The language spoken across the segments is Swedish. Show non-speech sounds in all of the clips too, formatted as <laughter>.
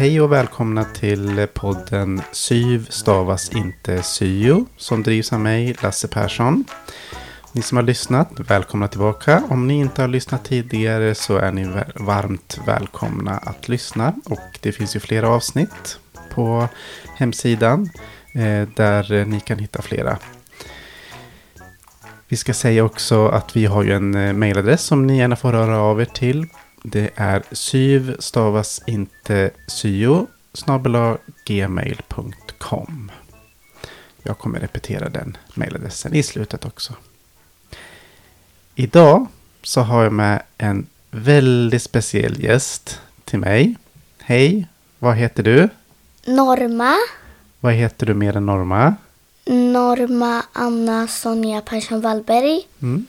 Hej och välkomna till podden Syv stavas inte syo som drivs av mig, Lasse Persson. Ni som har lyssnat, välkomna tillbaka. Om ni inte har lyssnat tidigare så är ni varmt välkomna att lyssna. Och det finns ju flera avsnitt på hemsidan eh, där ni kan hitta flera. Vi ska säga också att vi har ju en eh, mejladress som ni gärna får röra av er till det är syv stavas inte syo gmail.com. Jag kommer repetera den mejladressen i slutet också. Idag så har jag med en väldigt speciell gäst till mig. Hej, vad heter du? Norma. Vad heter du mer än Norma? Norma Anna Sonja Persson Wallberg. Mm.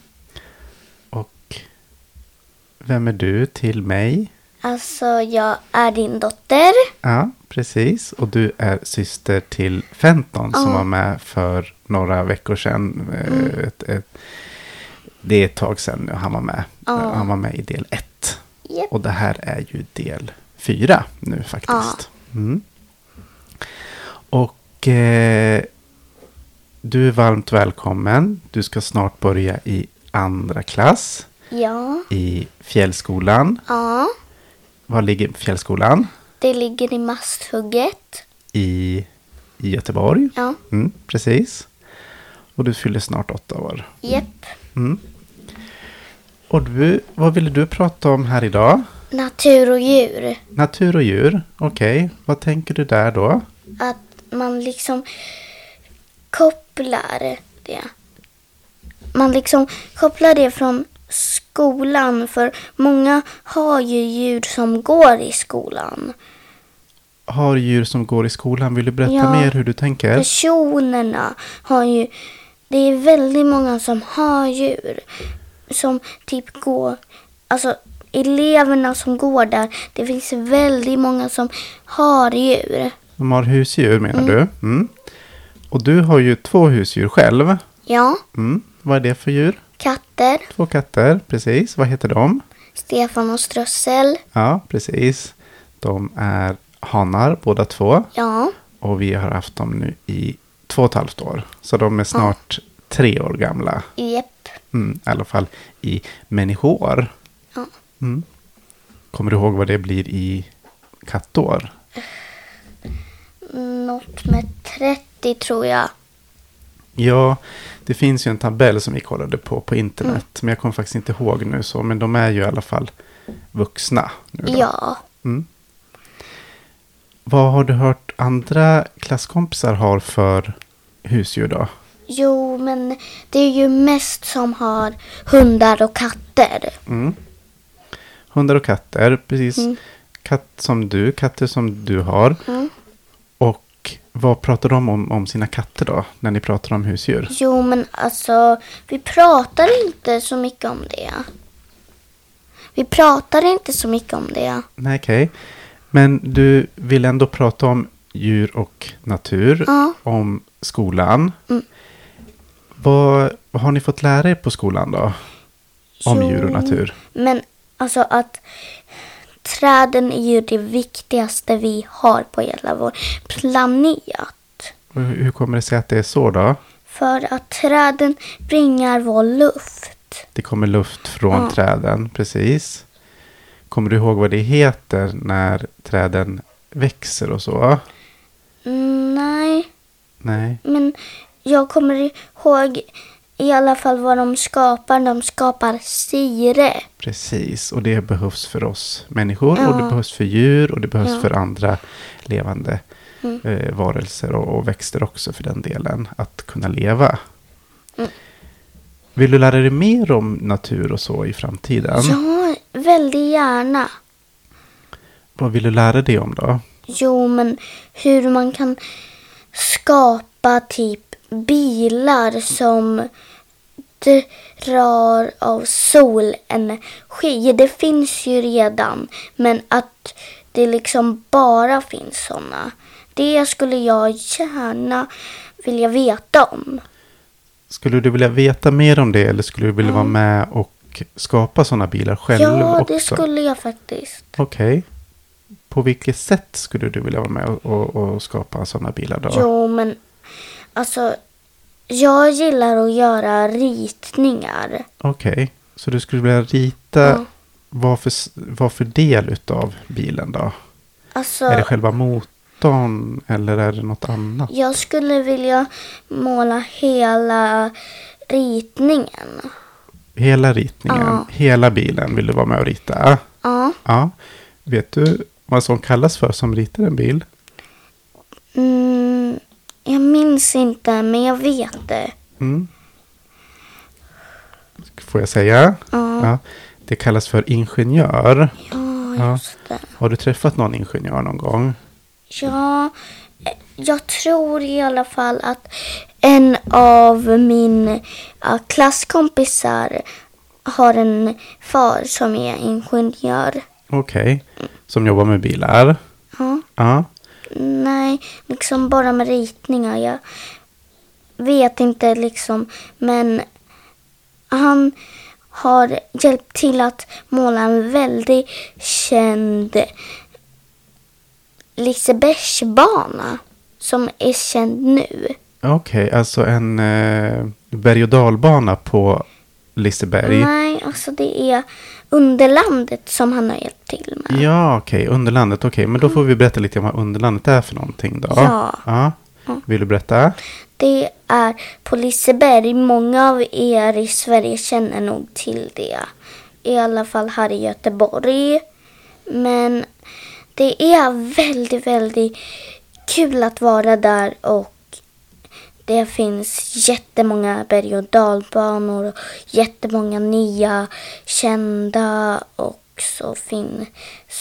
Vem är du till mig? Alltså, jag är din dotter. Ja, precis. Och du är syster till Fenton ja. som var med för några veckor sedan. Eh, mm. Ett, ett, det är ett tag sedan nu han var med. Ja. Han var med i del ett. Yep. Och det här är ju del fyra nu faktiskt. Ja. Mm. Och eh, du är varmt välkommen. Du ska snart börja i andra klass. Ja. I Fjällskolan. Ja. Var ligger Fjällskolan? Det ligger i Masthugget. I, i Göteborg? Ja. Mm, precis. Och du fyller snart åtta år. Japp. Mm. Och du, vad ville du prata om här idag? Natur och djur. Natur och djur, okej. Okay. Vad tänker du där då? Att man liksom kopplar det. Man liksom kopplar det från skolan. För många har ju djur som går i skolan. Har djur som går i skolan? Vill du berätta ja, mer hur du tänker? Personerna har ju... Det är väldigt många som har djur. Som typ går... Alltså eleverna som går där. Det finns väldigt många som har djur. De har husdjur menar mm. du? Mm. Och du har ju två husdjur själv. Ja. Mm. Vad är det för djur? Katter. Två katter, precis. Vad heter de? Stefan och Strössel. Ja, precis. De är hanar båda två. Ja. Och vi har haft dem nu i två och ett halvt år. Så de är snart ja. tre år gamla. Japp. Mm, I alla fall i människor. Ja. Mm. Kommer du ihåg vad det blir i kattår? Något med 30 tror jag. Ja, det finns ju en tabell som vi kollade på på internet. Mm. Men jag kommer faktiskt inte ihåg nu så. Men de är ju i alla fall vuxna. Ja. Mm. Vad har du hört andra klasskompisar har för husdjur då? Jo, men det är ju mest som har hundar och katter. Mm. Hundar och katter, precis. Mm. Katt som du, katter som du har. Vad pratar de om, om sina katter då? När ni pratar om husdjur? Jo, men alltså vi pratar inte så mycket om det. Vi pratar inte så mycket om det. Nej, okej. Okay. Men du vill ändå prata om djur och natur. Ja. Om skolan. Mm. Vad, vad har ni fått lära er på skolan då? Om jo, djur och natur. Men alltså att Träden är ju det viktigaste vi har på hela vår planet. hur kommer det sig att det är så då? För att träden bringar vår luft. Det kommer luft från ja. träden, precis. Kommer du ihåg vad det heter när träden växer och så? Mm, nej. Nej. Men jag kommer ihåg i alla fall vad de skapar. De skapar syre. Precis, och det behövs för oss människor ja. och det behövs för djur och det behövs ja. för andra levande mm. eh, varelser och, och, växter också för den delen. Att kunna leva. Mm. Vill du lära dig mer om natur och så i framtiden? Ja, väldigt gärna. Vad vill du lära dig om då? Jo, men hur man kan skapa typ bilar som drar av solenergi. Det finns ju redan, men att det liksom bara finns sådana. Det skulle jag gärna vilja veta om. Skulle du vilja veta mer om det eller skulle du vilja mm. vara med och skapa sådana bilar själv ja, också? Ja, det skulle jag faktiskt. Okej. Okay. på vilket sätt skulle du vilja vara med och, och, och skapa sådana bilar då? Jo, men alltså jag gillar att göra ritningar. Okej, så du skulle vilja rita Ja. vad, för, vad för del utav bilen då? Alltså, Är det själva motorn eller är det något annat? jag skulle vilja måla hela ritningen. Hela ritningen, Ja. hela bilen vill du vara med och rita? Ja. Ja. Vet du vad som kallas för som ritar en bil? Mm, jag minns inte, men jag vet det. Mm. Får jag säga? Ja, Ja. Det kallas för ingenjör. ja just det. Har du träffat någon ingenjör någon gång? Ja, eh, jag tror i alla fall att en av min ja, klasskompisar har en far som är ingenjör. Okej. Som jobbar med bilar? Ja. Ja. Nej, liksom bara med ritningar. Jag vet inte liksom, men han har hjälpt till att måla en väldigt känd Lisebergsbana som är känd nu. Okej, alltså en eh, berg och dalbana på Liseberg. Nej, alltså det är Underlandet som han har hjälpt till med. Ja, okej. Underlandet. Okej, men då får vi berätta lite om vad Underlandet är för någonting då. Ja. ja. Vill du berätta? Det är på Liseberg. Många av er i Sverige känner nog till det. I alla fall här i Göteborg. Men det är väldigt, väldigt kul att vara där och det finns jättemånga berg och dalbanor och jättemånga nya kända och så finns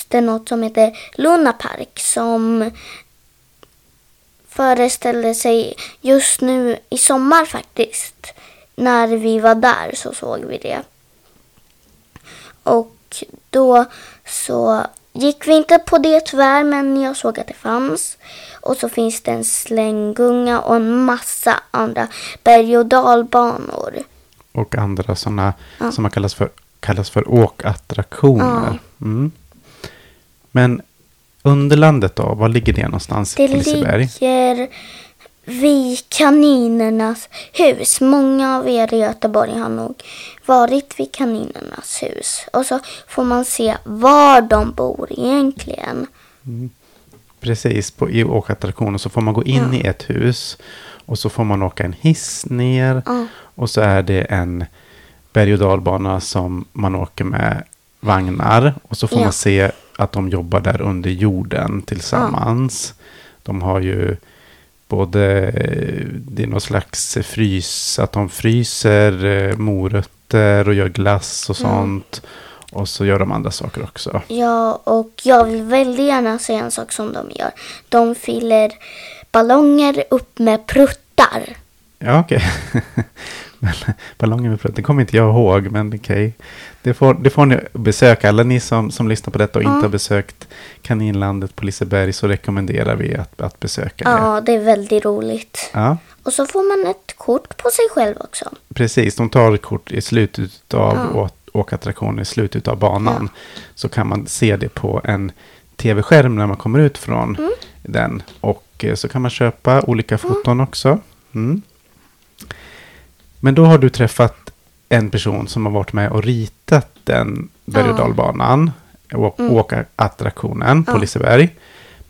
det något som heter Luna Park som föreställde sig just nu i sommar faktiskt. När vi var där så såg vi det. Och då så gick vi inte på det tyvärr men jag såg att det fanns. Och så finns det en slänggunga och en massa andra berg och dalbanor. Och andra sådana Ja. som man kallas för, kallas för åkattraktioner. Mm. Men Underlandet då? Var ligger det någonstans Det Liseberg? ligger vid kaninernas hus. Många av er i Göteborg har nog varit vid kaninernas hus. Och så får man se var de bor egentligen. Precis, på, i åkattraktionen så får man gå in Ja. i ett hus. Och så får man åka en hiss ner. Ja. Och så är det en berg och dalbana som man åker med vagnar. Och så får Ja. man se att de jobbar där under jorden tillsammans. De har ju både, det är någon slags frys, att de fryser eh, morötter och gör glass och sånt. Och så gör de andra saker också. Ja, och jag vill väldigt gärna säga en sak som de gör. De fyller ballonger upp med pruttar. Ja, okej. <laughs> Men Ballongen med det kommer inte jag ihåg, men okej. Det, får, det får ni besöka. Alla ni som, som lyssnar på detta och Ja. inte har besökt Kaninlandet på Liseberg så rekommenderar vi att, att besöka det. Ja, det är väldigt roligt. Ja, Och så får man ett kort på sig själv också. precis. De tar ett kort i slutet av Ja. Å- åkattraktionen, i slutet av banan. Så kan man se det på en tv-skärm när man kommer ut från Mm. den. Och eh, så kan man köpa olika foton också. Mm. Men då har du träffat en person som har varit med och ritat den berg och Ja. dalbanan. Å- Mm. Åkattraktionen på Ja. Liseberg.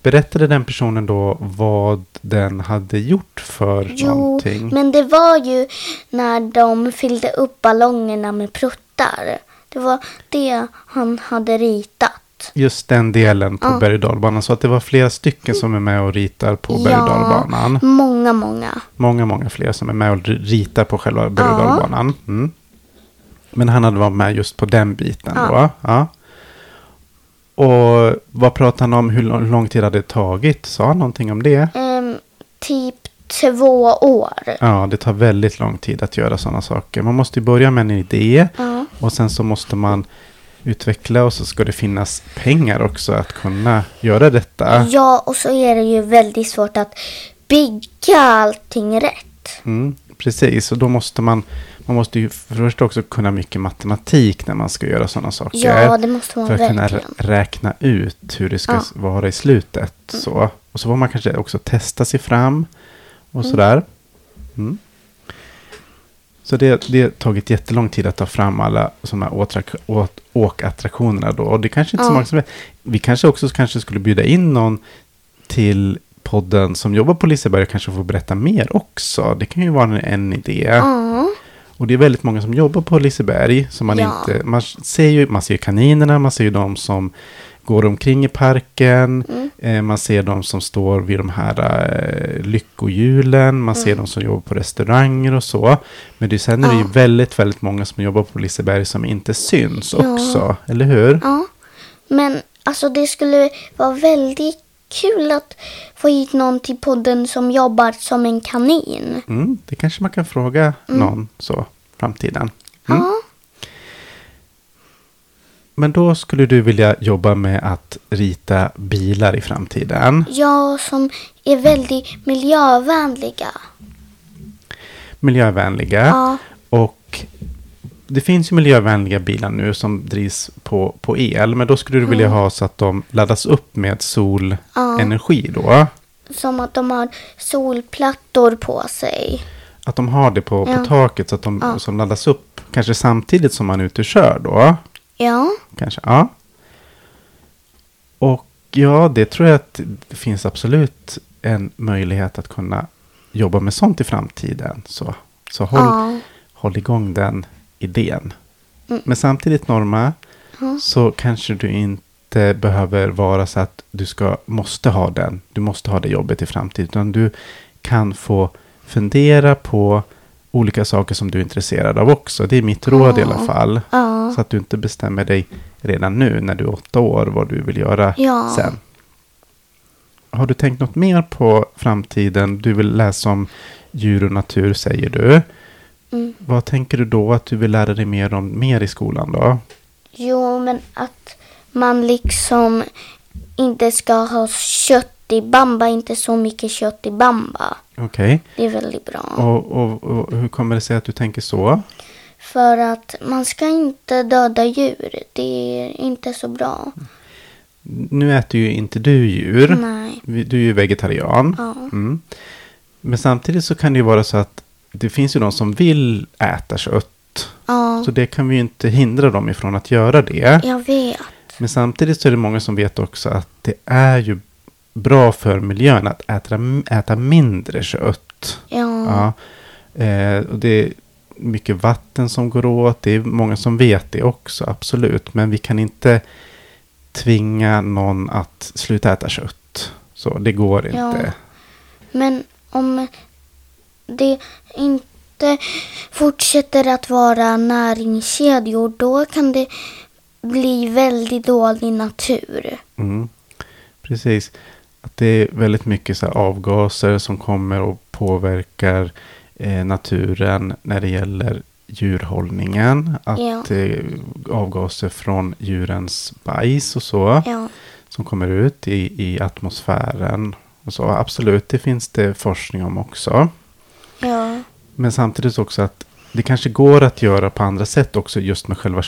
Berättade den personen då vad den hade gjort för Jo, någonting? men det var ju när de fyllde upp ballongerna med pruttar. Det var det han hade ritat. Just den delen på Ja. berg dalbanan. Så att det var flera stycken som är med och ritar på berg och dalbanan. många, många. Många, många fler som är med och ritar på själva berg och Ja. dalbanan. Mm. Men han hade varit med just på den biten Ja. då. Ja. Och vad pratade han om? Hur lång, tid hade det tagit? Sa han någonting om det? Ehm, typ två år. Ja, det tar väldigt lång tid att göra sådana saker. Man måste ju börja med en idé. Ja. Och sen så måste man utveckla och så ska det finnas pengar också att kunna göra detta. ja, och så är det ju väldigt svårt att bygga allting rätt. Mm, precis, och då måste man man måste ju först också kunna mycket matematik när man ska göra sådana saker. Ja, det måste man för att kunna verkligen. rä- räkna ut hur det ska Ja. vara i slutet. Så. Och så får man kanske också testa sig fram och Mm. sådär. Mm. Så det, det har tagit jättelång tid att ta fram alla sådana åkattraktionerna då. Och det kanske inte är så Ja. många som vet. Vi kanske också kanske skulle bjuda in någon till podden som jobbar på Liseberg och kanske få berätta mer också. Det kan ju vara en, en idé. Ja, Och det är väldigt många som jobbar på Liseberg. Som man, Ja. inte, man, ser ju, man ser kaninerna, man ser ju de som går omkring i parken. Mm. Eh, man ser de som står vid de här eh, lyckohjulen. Man Mm. ser de som jobbar på restauranger och så. Men det, sen är det ju väldigt, väldigt många som jobbar på Liseberg som inte syns Ja. också. Eller hur? ja. Men alltså det skulle vara väldigt kul att få hit någon till podden som jobbar som en kanin. Mm, det kanske man kan fråga någon så framtiden. Mm. Ja, Men då skulle du vilja jobba med att rita bilar i framtiden. ja, som är väldigt miljövänliga. Miljövänliga. Ja, Och det finns ju miljövänliga bilar nu som drivs på, på el. Men då skulle du vilja ha så att de laddas upp med solenergi då. som att de har solplattor på sig. Att de har det på, Ja. på taket så att de Ja. som laddas upp. Kanske samtidigt som man är ute och kör då. Ja, Kanske, ja. Och ja, det tror jag att det finns absolut en möjlighet att kunna jobba med sånt i framtiden. Så, så håll, ja, håll igång den idén. Mm. Men samtidigt Norma, Ja. så kanske du inte behöver vara så att du ska, måste ha den. Du måste ha det jobbet i framtiden. Utan du kan få fundera på olika saker som du är intresserad av också. Det är mitt råd i alla Ja. fall. ja. Så att du inte bestämmer dig redan nu när du är åtta år vad du vill göra Ja. sen. Har du tänkt något mer på framtiden? Du vill läsa om djur och natur säger du. Mm. Vad tänker du då att du vill lära dig mer om mer i skolan då? Jo, men att man liksom inte ska ha kött i bamba, inte så mycket kött i bamba. Okej. Det är väldigt bra. Och, och, och hur kommer det sig att du tänker så? För att man ska inte döda djur. Det är inte så bra. Nu äter ju inte du djur. Nej. Du är ju vegetarian. Ja. Mm. Men samtidigt så kan det ju vara så att det finns ju de som vill äta kött. Ja, Så det kan vi ju inte hindra dem ifrån att göra det. jag vet. Men samtidigt så är det många som vet också att det är ju bra för miljön att äta, äta mindre kött. Ja, Ja. Eh, och det är mycket vatten som går åt. Det är många som vet det också, absolut. Men vi kan inte tvinga någon att sluta äta kött. Så det går Ja. inte. men om det inte fortsätter att vara näringskedjor då kan det bli väldigt dålig natur. Mm. Precis. Att det är väldigt mycket så avgaser som kommer och påverkar eh, naturen när det gäller djurhållningen. Att Ja. eh, avgaser från djurens bajs och så. Ja, som kommer ut i, i atmosfären. Och så. Absolut, det finns det forskning om också. ja, Men samtidigt också att det kanske går att göra på andra sätt också just med själva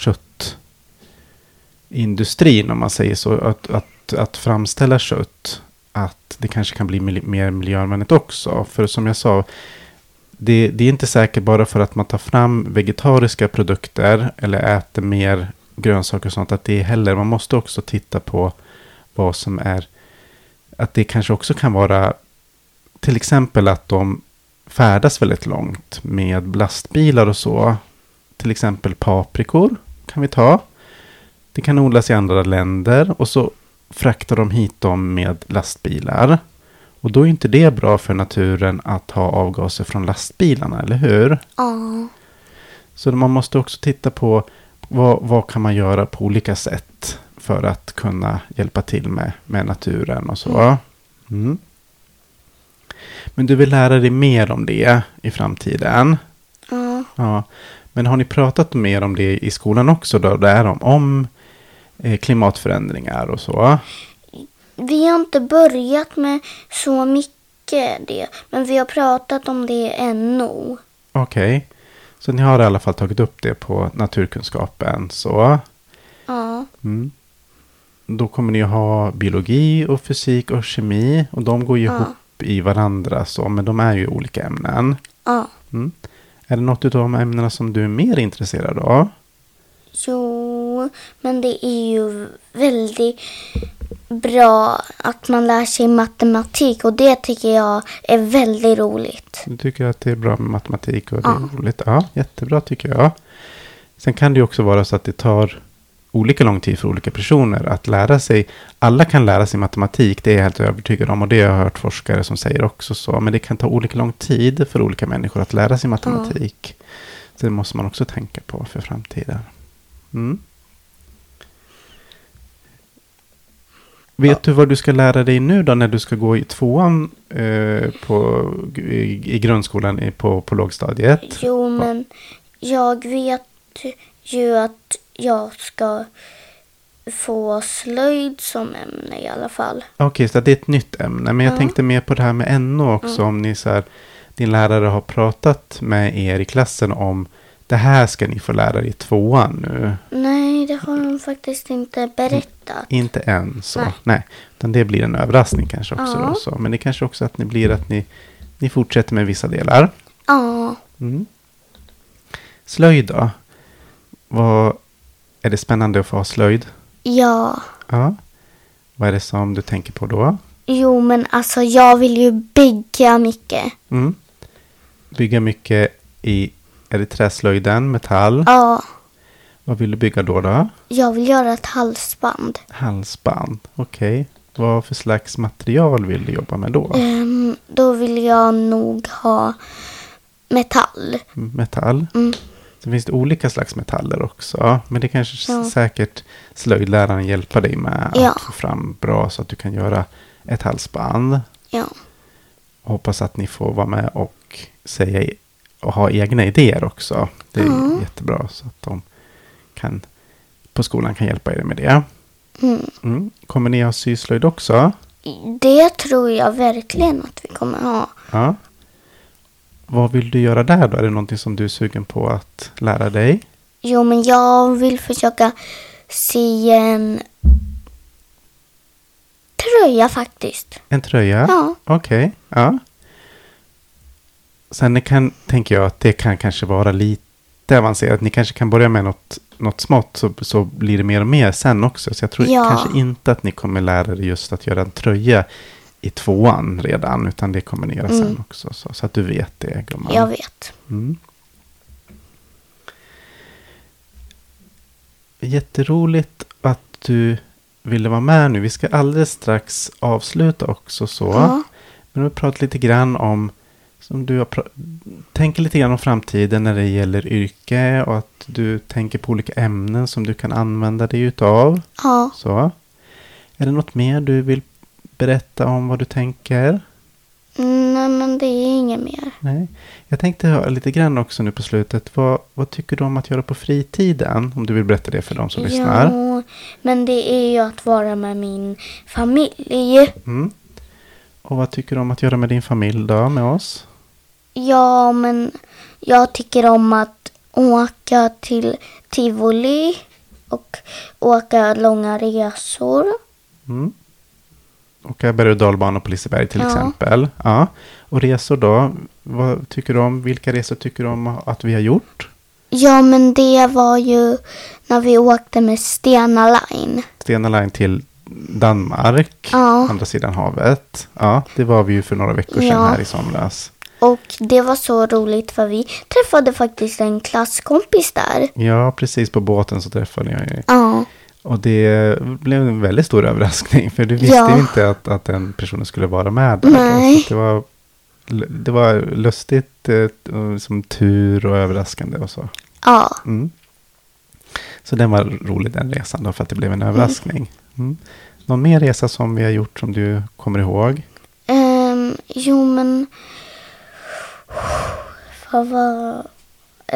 köttindustrin om man säger så. Att, att, att framställa kött. Att det kanske kan bli mil- mer miljövänligt också. För som jag sa. Det, det är inte säkert bara för att man tar fram vegetariska produkter. Eller äter mer grönsaker och sånt. Att det är heller. Man måste också titta på vad som är. Att det kanske också kan vara. Till exempel att de färdas väldigt långt med lastbilar och så. Till exempel paprikor kan vi ta. Det kan odlas i andra länder och så fraktar de hit dem med lastbilar. Och då är inte det bra för naturen att ha avgaser från lastbilarna, eller hur? ja, Så man måste också titta på vad, vad kan man göra på olika sätt för att kunna hjälpa till med, med naturen och så. Mm. Men du vill lära dig mer om det i framtiden. ja. Ja. Men har ni pratat mer om det i skolan också då? Där om, om klimatförändringar och så? Vi har inte börjat med så mycket det, men vi har pratat om det ännu. Okej. Så ni har i alla fall tagit upp det på naturkunskapen. Så. Ja. Mm. Då kommer ni ha biologi och fysik och kemi. Och de går ju Ja. ihop i varandra. Så, men de är ju olika ämnen. Ja. Mm. Är det något av de ämnena som du är mer intresserad av? Jo, men det är ju väldigt bra att man lär sig matematik och det tycker jag är väldigt roligt. Du tycker att det är bra med matematik och det Ja. är roligt? Ja, jättebra tycker jag. Sen kan det ju också vara så att det tar olika lång tid för olika personer att lära sig. Alla kan lära sig matematik, det är jag helt övertygad om. Och det har jag hört forskare som säger också så. Men det kan ta olika lång tid för olika människor att lära sig matematik. Så det måste man också tänka på för framtiden. Mm. Vet du vad du ska lära dig nu då när du ska gå i tvåan eh, på, i, i grundskolan i, på, på lågstadiet? Jo, men jag vet ju att jag ska få slöjd som ämne i alla fall. Okej, så det är ett nytt ämne. Men jag Ja. tänkte mer på det här med NO också. Om ni så här, din lärare har pratat med er i klassen om det här ska ni få lära er i tvåan nu. Nej, det har de faktiskt inte berättat. Inte än så. Nej. Nej. Utan det blir en överraskning kanske också. Ja. Då, så. Men det kanske också att ni blir att ni, ni fortsätter med vissa delar. Ja, Mm. Slöjd då? Vad, är det spännande att få ha slöjd? ja. Ja. Vad är det som du tänker på då? Jo, men alltså jag vill ju bygga mycket. Mm. Bygga mycket i, är det träslöjden, metall? Ja, Vad vill du bygga då? då? jag vill göra ett halsband. Halsband, okej. Vad för slags material vill du jobba med då? Ehm, då vill jag nog ha metall. Metall? Mm. Det finns det olika slags metaller också. Men det kanske Ja. säkert slöjdläraren hjälper dig med Ja. att få fram bra så att du kan göra ett halsband. Ja, Hoppas att ni får vara med och säga i- och ha egna idéer också. Det är Ja. jättebra så att de kan på skolan kan hjälpa er med det. mm. Mm. Kommer ni ha syslöjd också? det tror jag verkligen att vi kommer ha. Ja. Vad vill du göra där då? Är det någonting som du är sugen på att lära dig? Jo, men jag vill försöka sy en tröja faktiskt. En tröja? Ja. Okej, ja. Sen kan, tänker jag att det kan kanske vara lite avancerat. Ni kanske kan börja med något, något smått så, så blir det mer och mer sen också. Så jag tror Ja. kanske inte att ni kommer lära er just att göra en tröja i tvåan redan. Utan det kommer ni göra sen Mm. också. Så, så att du vet det gumman. Jag vet. Mm. Jätteroligt att du ville vara med nu. Vi ska alldeles strax avsluta också så. Ja. Men vi pratar lite grann om, som du har tänker lite grann om framtiden när det gäller yrke och att du tänker på olika ämnen som du kan använda dig utav. Ja. Så. Är det något mer du vill berätta om vad du tänker? Mm, Nej, men det är inget mer. Nej. Jag tänkte höra lite grann också nu på slutet. Vad, vad tycker du om att göra på fritiden? Om du vill berätta det för de som lyssnar. Ja, men det är ju att vara med min familj. Mm. Och vad tycker du om att göra med din familj då, med oss? Ja, men jag tycker om att åka till tivoli och åka långa resor. Mm. Åka berg och dalbana på Liseberg till Ja. exempel. Ja. Och resor då? Vad tycker du om? Vilka resor tycker du om att vi har gjort? Ja, men det var ju när vi åkte med Stena Line. Stena Line till Danmark, Ja. andra sidan havet. Ja, det var vi ju för några veckor sedan Ja. här i somras. Och det var så roligt för vi träffade faktiskt en klasskompis där. Ja, precis på båten så träffade jag ju. Ja, Och det blev en väldigt stor överraskning. För du visste Ja. ju inte att, att den personen skulle vara med där. Nej. Det, var, det var lustigt, eh, som tur och överraskande och så. ja, Mm. Så den var rolig den resan då för att det blev en överraskning. Mm. Någon mer resa som vi har gjort som du kommer ihåg? Ehm, jo, men...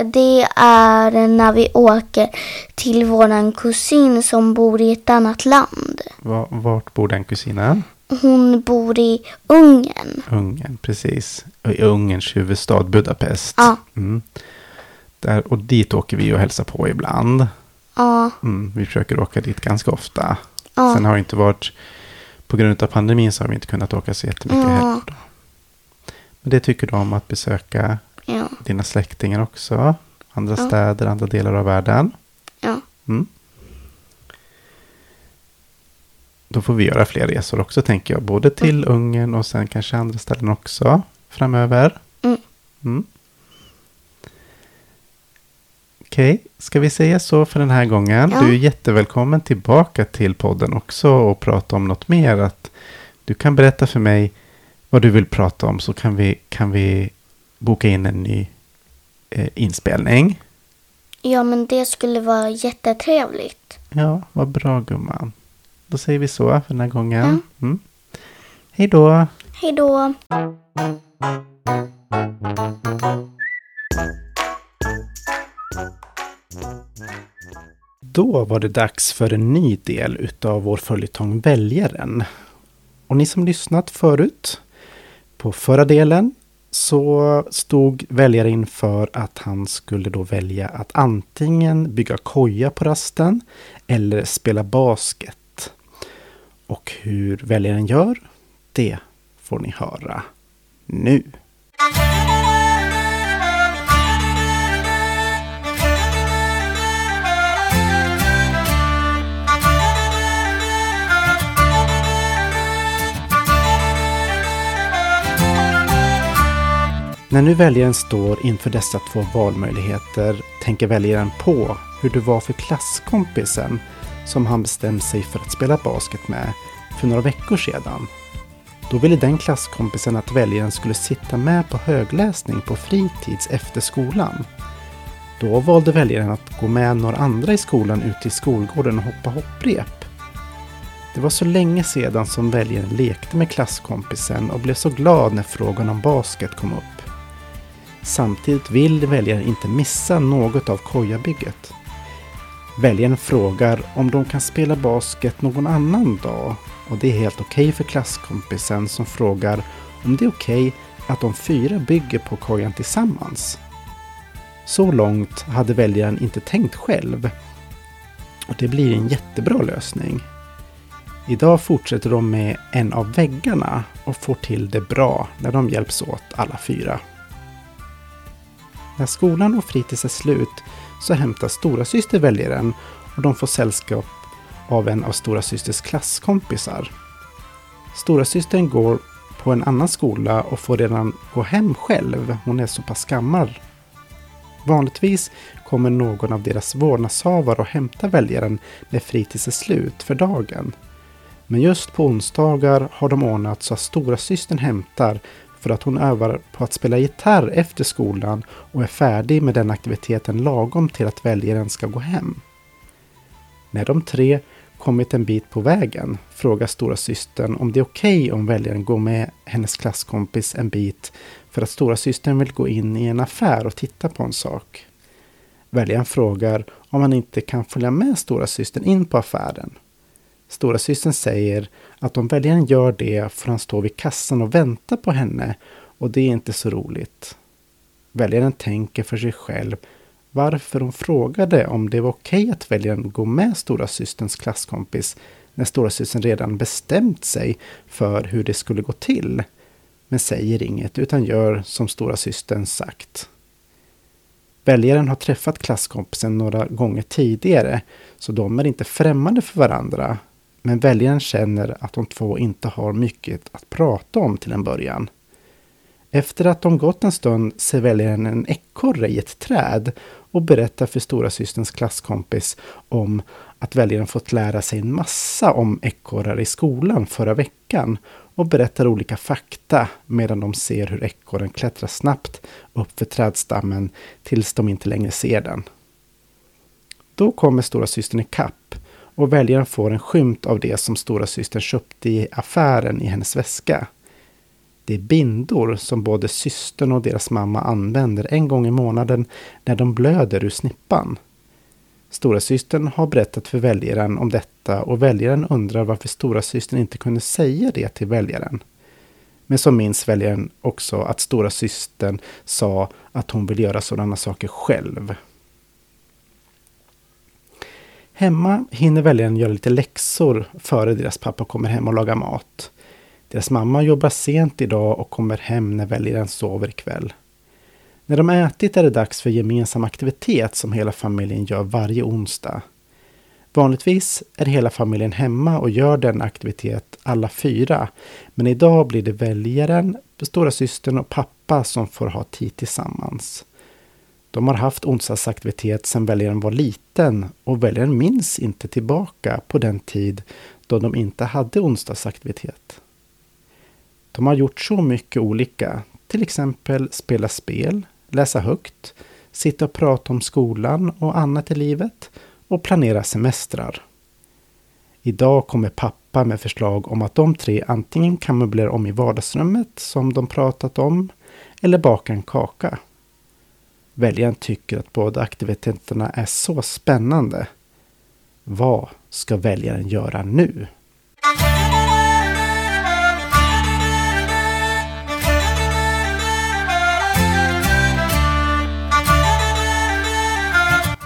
Det är när vi åker till våran kusin som bor i ett annat land. Va- Vart bor den kusinen? Hon bor i Ungern. Ungern, precis. I Ungerns huvudstad Budapest. Ja. Mm. Där, och dit åker vi och hälsar på ibland. Ja, Mm, vi försöker åka dit ganska ofta. ja, Sen har det inte varit, på grund av pandemin så har vi inte kunnat åka så jättemycket Ja. heller. Det tycker du om att besöka ja, dina släktingar också? Andra Ja. städer, andra delar av världen? ja. Mm. Då får vi göra fler resor också tänker jag. Både till Ungern och sen kanske andra ställen också framöver. Mm. Mm. Okej, ska vi säga så för den här gången? Ja. Du är jättevälkommen tillbaka till podden också och prata om något mer. Att du kan berätta för mig vad du vill prata om så kan vi, kan vi boka in en ny eh, inspelning. Ja, men det skulle vara jättetrevligt. Ja, vad bra gumman. Då säger vi så för den här gången. Ja. Mm. Hej då! Hej då! Då var det dags för en ny del utav vår följetong Väljaren. Och ni som lyssnat förut på förra delen så stod väljaren inför att han skulle då välja att antingen bygga koja på rasten eller spela basket. Och hur väljaren gör, det får ni höra nu. När nu väljaren står inför dessa två valmöjligheter tänker väljaren på hur det var för klasskompisen som han bestämt sig för att spela basket med för några veckor sedan. Då ville den klasskompisen att väljaren skulle sitta med på högläsning på fritids efter skolan. Då valde väljaren att gå med några andra i skolan ut till skolgården och hoppa hopprep. Det var så länge sedan som väljaren lekte med klasskompisen och blev så glad när frågan om basket kom upp. Samtidigt vill väljaren inte missa något av kojabygget. Väljaren frågar om de kan spela basket någon annan dag och det är helt okej för klasskompisen som frågar om det är okej att de fyra bygger på kojan tillsammans. Så långt hade väljaren inte tänkt själv. Och det blir en jättebra lösning. Idag fortsätter de med en av väggarna och får till det bra när de hjälps åt alla fyra. När skolan och fritids är slut så hämtar stora syster väljaren och de får sällskap av en av stora systers klasskompisar. Stora systern går på en annan skola och får redan gå hem själv. Hon är så pass gammal. Vanligtvis kommer någon av deras vårdnadshavare och hämtar väljaren när fritids är slut för dagen. Men just på onsdagar har de ordnat så att stora systern hämtar för att hon övar på att spela gitarr efter skolan och är färdig med den aktiviteten lagom till att väljaren ska gå hem. När de tre kommit en bit på vägen frågar stora systern om det är okej okay om väljaren går med hennes klasskompis en bit för att stora systern vill gå in i en affär och titta på en sak. Väljaren frågar om han inte kan följa med stora systern in på affären. Stora systern säger att om väljaren gör det får han stå vid kassan och vänta på henne och det är inte så roligt. Väljaren tänker för sig själv varför hon frågade om det var okej att väljaren går med stora systerns klasskompis när stora systern redan bestämt sig för hur det skulle gå till. Men säger inget utan gör som stora systern sagt. Väljaren har träffat klasskompisen några gånger tidigare så de är inte främmande för varandra. Men väljaren känner att de två inte har mycket att prata om till en början. Efter att de gått en stund ser väljaren en ekorre i ett träd och berättar för stora systerns klasskompis om att väljaren fått lära sig en massa om ekorrar i skolan förra veckan och berättar olika fakta medan de ser hur ekorren klättrar snabbt upp för trädstammen tills de inte längre ser den. Då kommer stora systern i kapp och väljaren får en skymt av det som stora systern köpte i affären i hennes väska. Det är bindor som både systern och deras mamma använder en gång i månaden när de blöder ur snippan. Stora systern har berättat för väljaren om detta och väljaren undrar varför stora systern inte kunde säga det till väljaren. Men så minns väljaren också att stora systern sa att hon vill göra sådana saker själv. Hemma hinner väljaren göra lite läxor före deras pappa kommer hem och lagar mat. Deras mamma jobbar sent idag och kommer hem när väljaren sover ikväll. När de ätit är det dags för gemensam aktivitet som hela familjen gör varje onsdag. Vanligtvis är hela familjen hemma och gör den aktivitet alla fyra. Men idag blir det väljaren, stora systern och pappa som får ha tid tillsammans. De har haft onsdagsaktivitet sedan väljaren var liten och väljaren minns inte tillbaka på den tid då de inte hade onsdagsaktivitet. De har gjort så mycket olika, till exempel spela spel, läsa högt, sitta och prata om skolan och annat i livet och planera semestrar. Idag kommer pappa med förslag om att de tre antingen kan möblera om i vardagsrummet som de pratat om eller baka en kaka. Väljaren tycker att båda aktiviteterna är så spännande. Vad ska väljaren göra nu?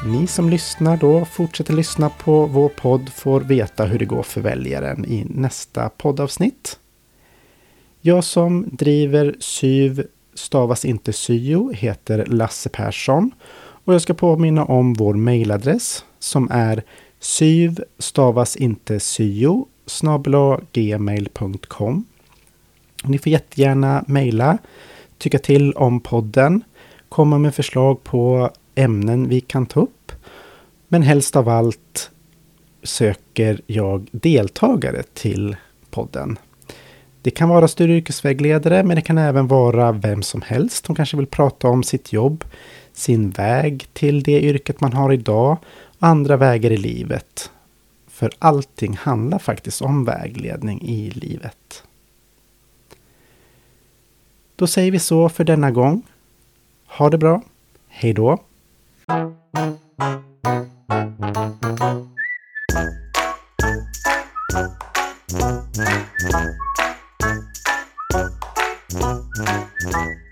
Ni som lyssnar då, fortsätter lyssna på vår podd får veta hur det går för väljaren i nästa poddavsnitt. Jag som driver SYV stavas inte syo, heter Lasse Persson. Och jag ska påminna om vår mejladress som är syv stavas inte syo gmail.com. Ni får jättegärna mejla, tycka till om podden, komma med förslag på ämnen vi kan ta upp. Men helst av allt söker jag deltagare till podden. Det kan vara studie och yrkesvägledare, men det kan även vara vem som helst som kanske vill prata om sitt jobb, sin väg till det yrket man har idag, andra vägar i livet. För allting handlar faktiskt om vägledning i livet. Då säger vi så för denna gång. Ha det bra. Hej då! Thank you. Thank you.